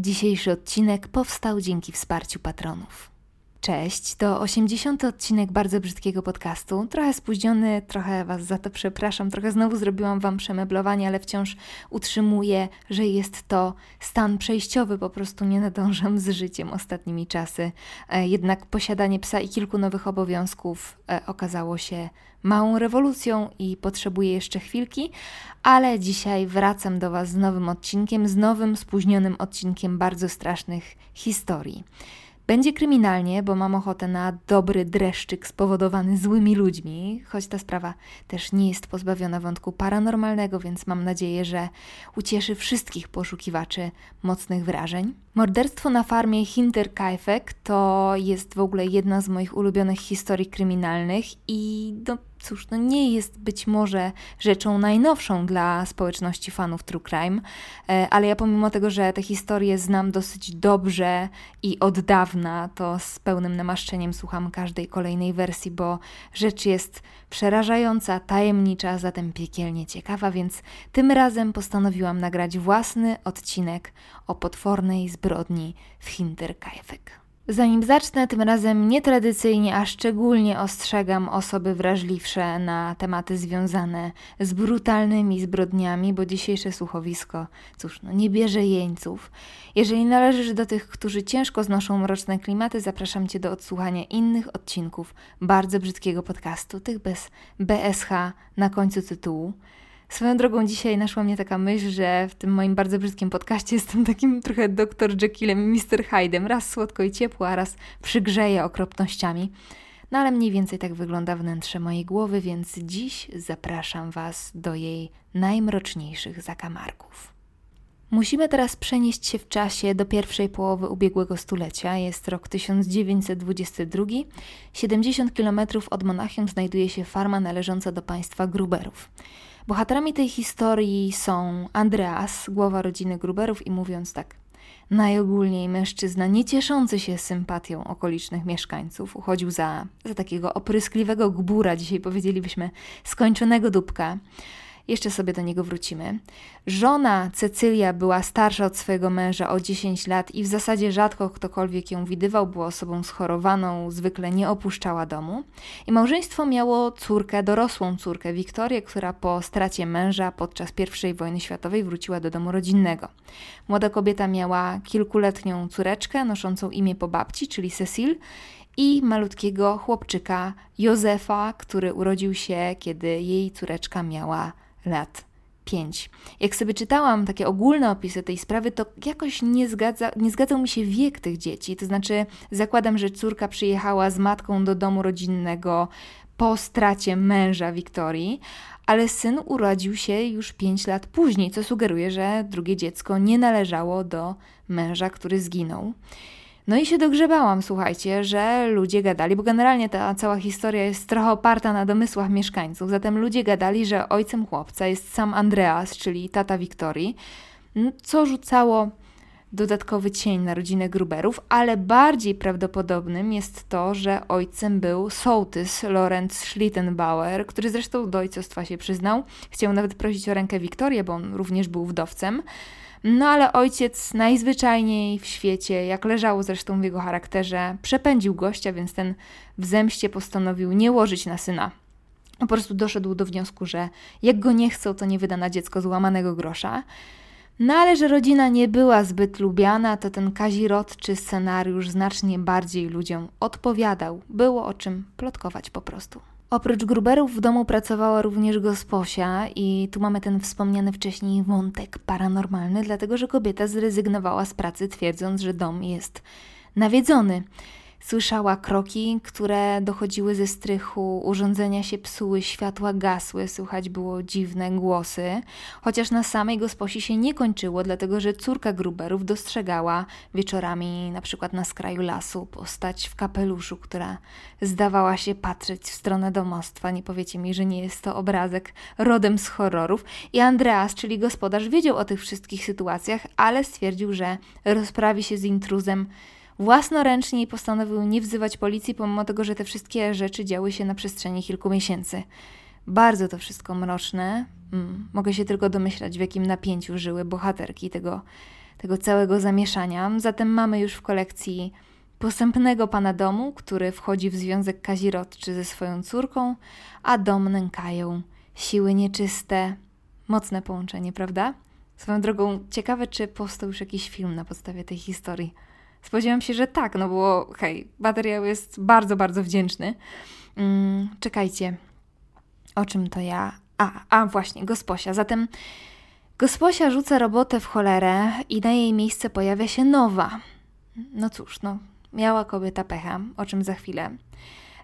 Dzisiejszy odcinek powstał dzięki wsparciu patronów. Cześć, to 80. odcinek bardzo brzydkiego podcastu. Trochę spóźniony, trochę Was za to przepraszam, trochę znowu zrobiłam Wam przemeblowanie, ale wciąż utrzymuję, że jest to stan przejściowy, po prostu nie nadążam z życiem ostatnimi czasy. E, jednak posiadanie psa i kilku nowych obowiązków e, okazało się małą rewolucją i potrzebuję jeszcze chwilki, ale dzisiaj wracam do Was z nowym odcinkiem, z nowym, spóźnionym odcinkiem bardzo strasznych historii. Będzie kryminalnie, bo mam ochotę na dobry dreszczyk spowodowany złymi ludźmi, choć ta sprawa też nie jest pozbawiona wątku paranormalnego, więc mam nadzieję, że ucieszy wszystkich poszukiwaczy mocnych wrażeń. Morderstwo na farmie Hinterkaifeck to jest w ogóle jedna z moich ulubionych historii kryminalnych i no, cóż, no nie jest być może rzeczą najnowszą dla społeczności fanów True Crime, e, ale ja pomimo tego, że te historie znam dosyć dobrze i od dawna, to z pełnym namaszczeniem słucham każdej kolejnej wersji, bo rzecz jest przerażająca, tajemnicza, zatem piekielnie ciekawa, więc tym razem postanowiłam nagrać własny odcinek o potwornej zbrodni w Hinterkaifeck. Zanim zacznę, tym razem nietradycyjnie, a szczególnie ostrzegam osoby wrażliwsze na tematy związane z brutalnymi zbrodniami, bo dzisiejsze słuchowisko, cóż, no nie bierze jeńców. Jeżeli należysz do tych, którzy ciężko znoszą mroczne klimaty, zapraszam Cię do odsłuchania innych odcinków bardzo brzydkiego podcastu, tych bez BSH na końcu tytułu. Swoją drogą dzisiaj naszła mnie taka myśl, że w tym moim bardzo brzydkim podcaście jestem takim trochę Dr. Jekyllem i Mr. Hyde'em. Raz słodko i ciepło, a raz przygrzeje okropnościami. No ale mniej więcej tak wygląda wnętrze mojej głowy, więc dziś zapraszam Was do jej najmroczniejszych zakamarków. Musimy teraz przenieść się w czasie do pierwszej połowy ubiegłego stulecia. Jest rok 1922. 70 km od Monachium znajduje się farma należąca do państwa Gruberów. Bohaterami tej historii są Andreas, głowa rodziny Gruberów i mówiąc tak, najogólniej mężczyzna nie cieszący się sympatią okolicznych mieszkańców, uchodził za, za takiego opryskliwego gbura, dzisiaj powiedzielibyśmy skończonego dupka, jeszcze sobie do niego wrócimy. Żona Cecylia była starsza od swojego męża o 10 lat i w zasadzie rzadko ktokolwiek ją widywał, była osobą schorowaną, zwykle nie opuszczała domu. I małżeństwo miało córkę, dorosłą córkę, Wiktorię, która po stracie męża podczas I wojny światowej wróciła do domu rodzinnego. Młoda kobieta miała kilkuletnią córeczkę noszącą imię po babci, czyli Cecil, i malutkiego chłopczyka Józefa, który urodził się, kiedy jej córeczka miała lat 5. Jak sobie czytałam takie ogólne opisy tej sprawy, to jakoś nie, zgadza, nie zgadzał mi się wiek tych dzieci. To znaczy, zakładam, że córka przyjechała z matką do domu rodzinnego po stracie męża Wiktorii, ale syn urodził się już 5 lat później, co sugeruje, że drugie dziecko nie należało do męża, który zginął. No i się dogrzebałam, słuchajcie, że ludzie gadali, bo generalnie ta cała historia jest trochę oparta na domysłach mieszkańców. Zatem ludzie gadali, że ojcem chłopca jest sam Andreas, czyli tata Wiktorii, co rzucało dodatkowy cień na rodzinę Gruberów, ale bardziej prawdopodobnym jest to, że ojcem był sołtys Lorenz Schlittenbauer, który zresztą do ojcostwa się przyznał. Chciał nawet prosić o rękę Wiktorię, bo on również był wdowcem. No ale ojciec najzwyczajniej w świecie, jak leżało zresztą w jego charakterze, przepędził gościa, więc ten w zemście postanowił nie łożyć na syna. Po prostu doszedł do wniosku, że jak go nie chcą, to nie wyda na dziecko złamanego grosza. No ale że rodzina nie była zbyt lubiana, to ten kazirodczy scenariusz znacznie bardziej ludziom odpowiadał. Było o czym plotkować po prostu. Oprócz Gruberów w domu pracowała również gosposia i tu mamy ten wspomniany wcześniej wątek paranormalny, dlatego że kobieta zrezygnowała z pracy twierdząc, że dom jest nawiedzony. Słyszała kroki, które dochodziły ze strychu, urządzenia się psuły, światła gasły, słychać było dziwne głosy, chociaż na samej gosposi się nie kończyło, dlatego że córka Gruberów dostrzegała wieczorami, na przykład na skraju lasu, postać w kapeluszu, która zdawała się patrzeć w stronę domostwa. Nie powiecie mi, że nie jest to obrazek rodem z horrorów. I Andreas, czyli gospodarz, wiedział o tych wszystkich sytuacjach, ale stwierdził, że rozprawi się z intruzem własnoręcznie postanowił nie wzywać policji, pomimo tego, że te wszystkie rzeczy działy się na przestrzeni kilku miesięcy. Bardzo to wszystko mroczne. Mm, mogę się tylko domyślać, w jakim napięciu żyły bohaterki tego, tego całego zamieszania. Zatem mamy już w kolekcji posępnego pana domu, który wchodzi w związek kazirodczy ze swoją córką, a dom nękają siły nieczyste. Mocne połączenie, prawda? Swoją drogą, ciekawe, czy powstał już jakiś film na podstawie tej historii. Spodziewam się, że tak, no bo hej, materiał jest bardzo, bardzo wdzięczny. Mm, czekajcie, o czym to ja? A, a właśnie, gosposia. Zatem gosposia rzuca robotę w cholerę i na jej miejsce pojawia się nowa. No cóż, no, miała kobieta pecha, o czym za chwilę.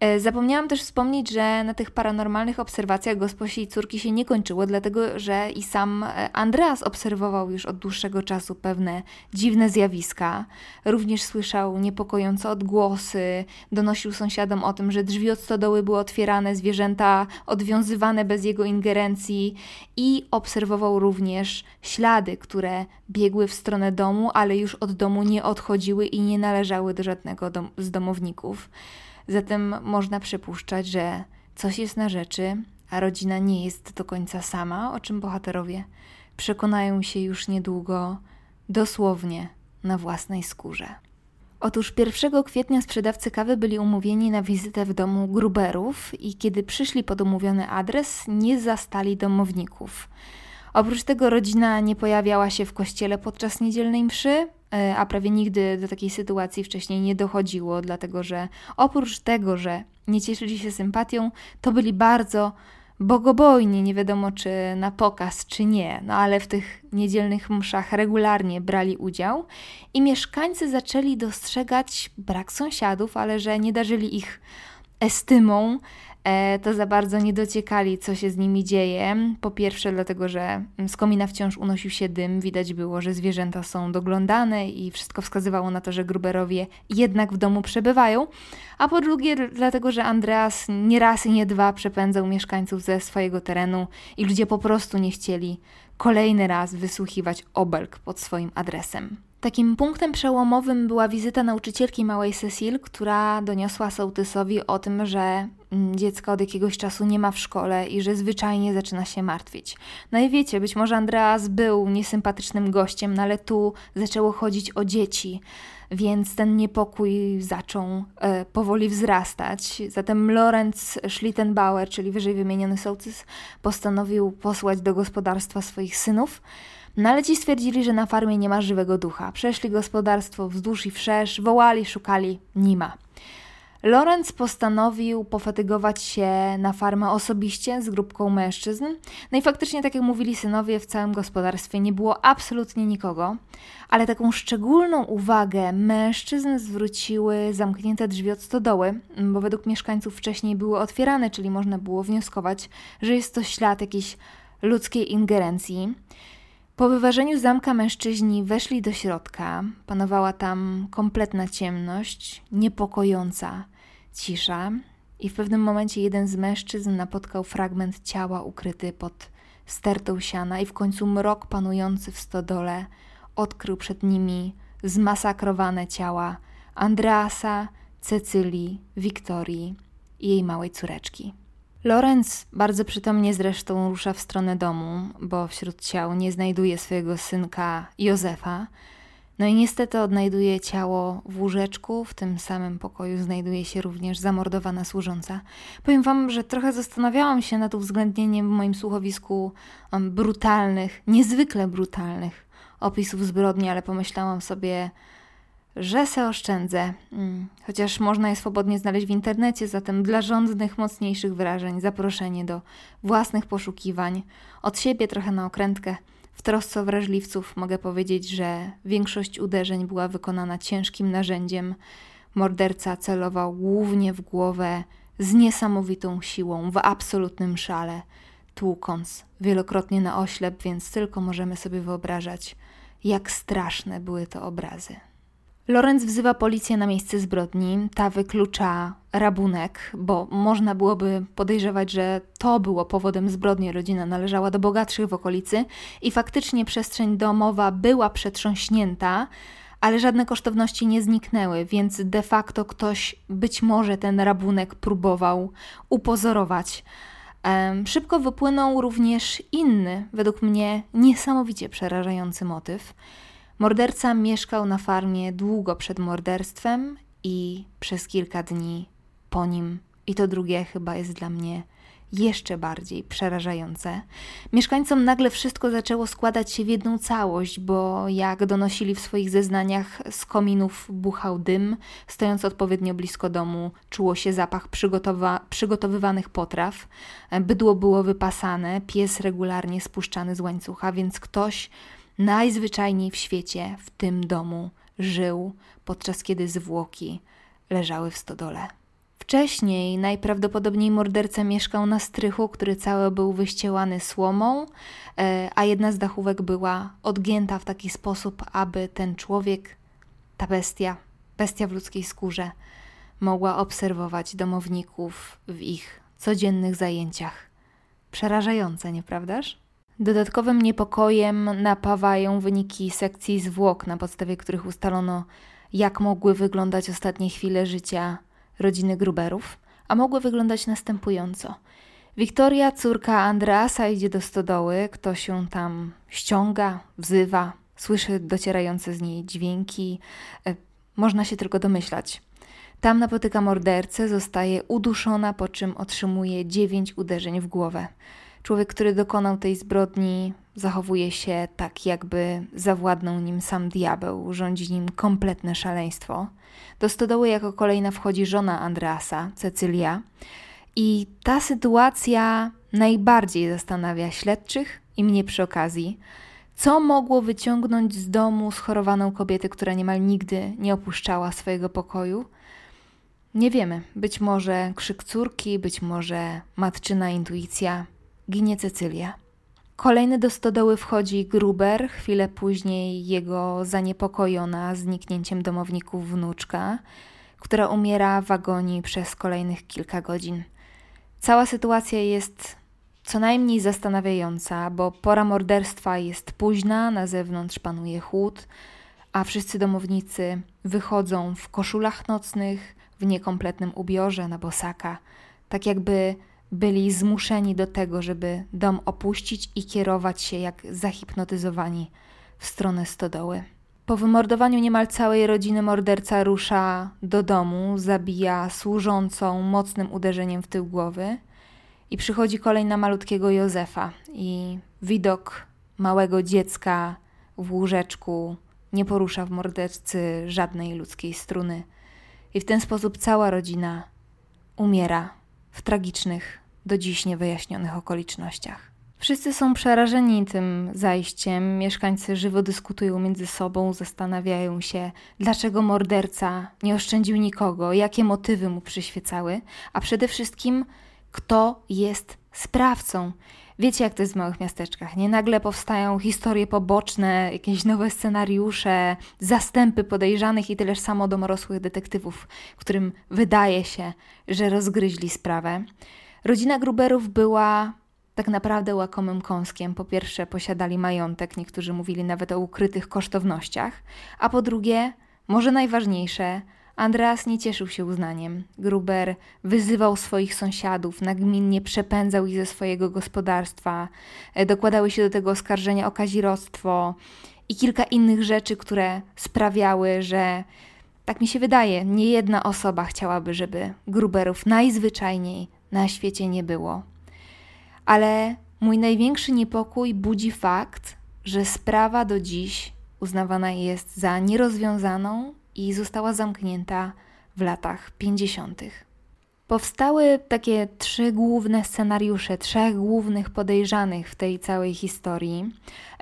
E, zapomniałam też wspomnieć, że na tych paranormalnych obserwacjach gosposi i córki się nie kończyło, dlatego że i sam e, Andreas obserwował już od dłuższego czasu pewne dziwne zjawiska. Również słyszał niepokojące odgłosy, donosił sąsiadom o tym, że drzwi od stodoły były otwierane, zwierzęta odwiązywane bez jego ingerencji i obserwował również ślady, które biegły w stronę domu, ale już od domu nie odchodziły i nie należały do żadnego dom z domowników. Zatem można przypuszczać, że coś jest na rzeczy, a rodzina nie jest do końca sama, o czym bohaterowie przekonają się już niedługo, dosłownie na własnej skórze. Otóż 1 kwietnia sprzedawcy kawy byli umówieni na wizytę w domu Gruberów i kiedy przyszli pod umówiony adres, nie zastali domowników. Oprócz tego rodzina nie pojawiała się w kościele podczas niedzielnej mszy, E, a prawie nigdy do takiej sytuacji wcześniej nie dochodziło, dlatego że oprócz tego, że nie cieszyli się sympatią, to byli bardzo bogobojni, nie wiadomo czy na pokaz, czy nie, no ale w tych niedzielnych mszach regularnie brali udział i mieszkańcy zaczęli dostrzegać brak sąsiadów, ale że nie darzyli ich estymą, to za bardzo nie dociekali, co się z nimi dzieje. Po pierwsze, dlatego, że z komina wciąż unosił się dym, widać było, że zwierzęta są doglądane i wszystko wskazywało na to, że gruberowie jednak w domu przebywają. A po drugie, dlatego, że Andreas nie raz i nie dwa przepędzał mieszkańców ze swojego terenu i ludzie po prostu nie chcieli kolejny raz wysłuchiwać obelg pod swoim adresem. Takim punktem przełomowym była wizyta nauczycielki małej Cecil, która doniosła sołtysowi o tym, że mm, dziecko od jakiegoś czasu nie ma w szkole i że zwyczajnie zaczyna się martwić. No i wiecie, być może Andreas był niesympatycznym gościem, no ale tu zaczęło chodzić o dzieci, więc ten niepokój zaczął e, powoli wzrastać. Zatem Lorenz Schlittenbauer, czyli wyżej wymieniony sołtys, postanowił posłać do gospodarstwa swoich synów, no stwierdzili, że na farmie nie ma żywego ducha. Przeszli gospodarstwo wzdłuż i wszerz, wołali, szukali, nie ma. Lorenz postanowił pofatygować się na farmę osobiście z grupką mężczyzn. No i faktycznie, tak jak mówili synowie, w całym gospodarstwie nie było absolutnie nikogo, ale taką szczególną uwagę mężczyzn zwróciły zamknięte drzwi od stodoły, bo według mieszkańców wcześniej były otwierane, czyli można było wnioskować, że jest to ślad jakiejś ludzkiej ingerencji. Po wyważeniu zamka mężczyźni weszli do środka. Panowała tam kompletna ciemność, niepokojąca cisza, i w pewnym momencie jeden z mężczyzn napotkał fragment ciała ukryty pod stertą siana, i w końcu mrok panujący w stodole odkrył przed nimi zmasakrowane ciała Andreasa, Cecylii, Wiktorii i jej małej córeczki. Lorenz bardzo przytomnie zresztą rusza w stronę domu, bo wśród ciał nie znajduje swojego synka Józefa. No i niestety odnajduje ciało w łóżeczku, w tym samym pokoju znajduje się również zamordowana służąca. Powiem wam, że trochę zastanawiałam się nad uwzględnieniem w moim słuchowisku brutalnych, niezwykle brutalnych opisów zbrodni, ale pomyślałam sobie, że se oszczędzę, mm, chociaż można je swobodnie znaleźć w internecie, zatem dla żądnych, mocniejszych wyrażeń zaproszenie do własnych poszukiwań, od siebie trochę na okrętkę. W trosce o wrażliwców mogę powiedzieć, że większość uderzeń była wykonana ciężkim narzędziem. Morderca celował głównie w głowę z niesamowitą siłą, w absolutnym szale, tłukąc wielokrotnie na oślep, więc tylko możemy sobie wyobrażać, jak straszne były to obrazy. Lorenz wzywa policję na miejsce zbrodni. Ta wyklucza rabunek, bo można byłoby podejrzewać, że to było powodem zbrodni. Rodzina należała do bogatszych w okolicy i faktycznie przestrzeń domowa była przetrząśnięta, ale żadne kosztowności nie zniknęły, więc de facto ktoś być może ten rabunek próbował upozorować. Szybko wypłynął również inny, według mnie niesamowicie przerażający motyw Morderca mieszkał na farmie długo przed morderstwem i przez kilka dni po nim. I to drugie chyba jest dla mnie jeszcze bardziej przerażające. Mieszkańcom nagle wszystko zaczęło składać się w jedną całość, bo jak donosili w swoich zeznaniach, z kominów buchał dym, stojąc odpowiednio blisko domu, czuło się zapach przygotowa- przygotowywanych potraw, bydło było wypasane, pies regularnie spuszczany z łańcucha, więc ktoś najzwyczajniej w świecie w tym domu żył, podczas kiedy zwłoki leżały w stodole. Wcześniej najprawdopodobniej morderca mieszkał na strychu, który cały był wyściełany słomą, e, a jedna z dachówek była odgięta w taki sposób, aby ten człowiek, ta bestia, bestia w ludzkiej skórze, mogła obserwować domowników w ich codziennych zajęciach. Przerażające, nieprawdaż? Dodatkowym niepokojem napawają wyniki sekcji zwłok, na podstawie których ustalono, jak mogły wyglądać ostatnie chwile życia rodziny Gruberów, a mogły wyglądać następująco. Wiktoria, córka Andreasa, idzie do stodoły, ktoś ją tam ściąga, wzywa, słyszy docierające z niej dźwięki. E, można się tylko domyślać. Tam napotyka mordercę, zostaje uduszona, po czym otrzymuje dziewięć uderzeń w głowę. Człowiek, który dokonał tej zbrodni, zachowuje się tak, jakby zawładnął nim sam diabeł, rządzi nim kompletne szaleństwo. Do stodoły jako kolejna wchodzi żona Andreasa, Cecylia. I ta sytuacja najbardziej zastanawia śledczych i mnie przy okazji. Co mogło wyciągnąć z domu schorowaną kobietę, która niemal nigdy nie opuszczała swojego pokoju? Nie wiemy. Być może krzyk córki, być może matczyna intuicja. Ginie Cecylia. Kolejny do stodoły wchodzi Gruber, chwilę później jego zaniepokojona zniknięciem domowników wnuczka, która umiera w agonii przez kolejnych kilka godzin. Cała sytuacja jest co najmniej zastanawiająca, bo pora morderstwa jest późna, na zewnątrz panuje chłód, a wszyscy domownicy wychodzą w koszulach nocnych, w niekompletnym ubiorze na bosaka, tak jakby byli zmuszeni do tego, żeby dom opuścić i kierować się jak zahipnotyzowani w stronę stodoły. Po wymordowaniu niemal całej rodziny morderca rusza do domu, zabija służącą mocnym uderzeniem w tył głowy i przychodzi kolej na malutkiego Józefa i widok małego dziecka w łóżeczku nie porusza w mordercy żadnej ludzkiej struny. I w ten sposób cała rodzina umiera w tragicznych, do dziś niewyjaśnionych okolicznościach. Wszyscy są przerażeni tym zajściem. Mieszkańcy żywo dyskutują między sobą, zastanawiają się, dlaczego morderca nie oszczędził nikogo, jakie motywy mu przyświecały, a przede wszystkim, kto jest sprawcą. Wiecie, jak to jest w małych miasteczkach, nie? Nagle powstają historie poboczne, jakieś nowe scenariusze, zastępy podejrzanych i tyleż samo domorosłych detektywów, którym wydaje się, że rozgryźli sprawę. Rodzina Gruberów była tak naprawdę łakomym kąskiem. Po pierwsze, posiadali majątek, niektórzy mówili nawet o ukrytych kosztownościach, a po drugie, może najważniejsze, Andreas nie cieszył się uznaniem. Gruber wyzywał swoich sąsiadów, nagminnie przepędzał ich ze swojego gospodarstwa, e, dokładały się do tego oskarżenia o kazirodztwo i kilka innych rzeczy, które sprawiały, że tak mi się wydaje, nie jedna osoba chciałaby, żeby Gruberów najzwyczajniej na świecie nie było. Ale mój największy niepokój budzi fakt, że sprawa do dziś uznawana jest za nierozwiązaną i została zamknięta w latach 50. Powstały takie trzy główne scenariusze, trzech głównych podejrzanych w tej całej historii.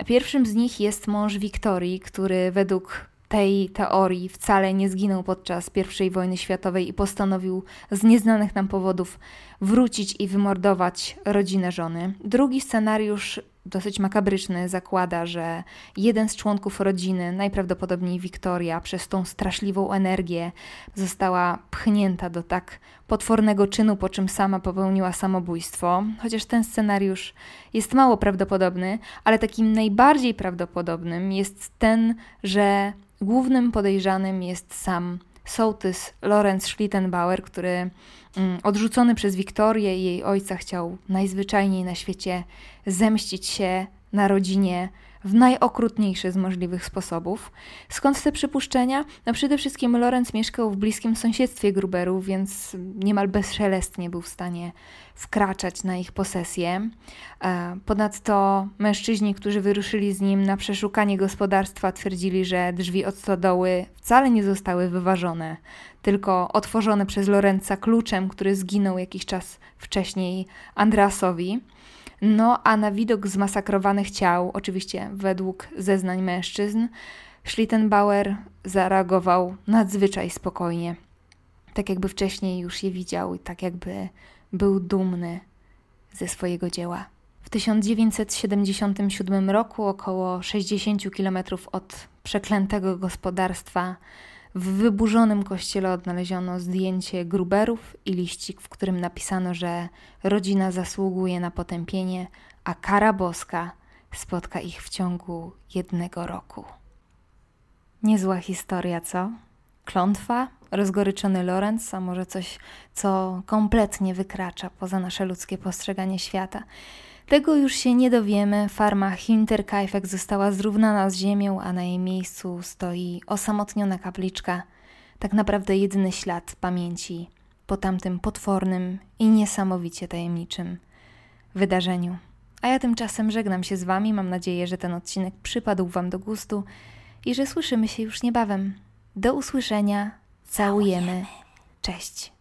Pierwszym z nich jest mąż Wiktorii, który według tej teorii wcale nie zginął podczas I wojny światowej i postanowił z nieznanych nam powodów wrócić i wymordować rodzinę żony. Drugi scenariusz dosyć makabryczny zakłada, że jeden z członków rodziny, najprawdopodobniej Wiktoria, przez tą straszliwą energię została pchnięta do tak potwornego czynu, po czym sama popełniła samobójstwo. Chociaż ten scenariusz jest mało prawdopodobny, ale takim najbardziej prawdopodobnym jest ten, że Głównym podejrzanym jest sam sołtys Lorenz Schlittenbauer, który mm, odrzucony przez Wiktorię i jej ojca chciał najzwyczajniej na świecie zemścić się na rodzinie w najokrutniejszy z możliwych sposobów. Skąd te przypuszczenia? No przede wszystkim Lorenz mieszkał w bliskim sąsiedztwie Gruberów, więc niemal bezszelestnie był w stanie wkraczać na ich posesję. E, ponadto mężczyźni, którzy wyruszyli z nim na przeszukanie gospodarstwa, twierdzili, że drzwi od stodoły wcale nie zostały wyważone, tylko otworzone przez Lorenza kluczem, który zginął jakiś czas wcześniej Andreasowi. No a na widok zmasakrowanych ciał, oczywiście według zeznań mężczyzn, Schlittenbauer zareagował nadzwyczaj spokojnie. Tak jakby wcześniej już je widział i tak jakby był dumny ze swojego dzieła. W 1977 roku, około 60 km od przeklętego gospodarstwa, w wyburzonym kościele odnaleziono zdjęcie gruberów i liścik, w którym napisano, że rodzina zasługuje na potępienie, a kara boska spotka ich w ciągu jednego roku. Niezła historia, co? Klątwa, rozgoryczony Lorenz, a może coś, co kompletnie wykracza poza nasze ludzkie postrzeganie świata. Tego już się nie dowiemy. Farma Hinterkaifeck została zrównana z ziemią, a na jej miejscu stoi osamotniona kapliczka. Tak naprawdę jedyny ślad pamięci po tamtym potwornym i niesamowicie tajemniczym wydarzeniu. A ja tymczasem żegnam się z Wami. Mam nadzieję, że ten odcinek przypadł Wam do gustu i że słyszymy się już niebawem. Do usłyszenia. Całujemy. Cześć.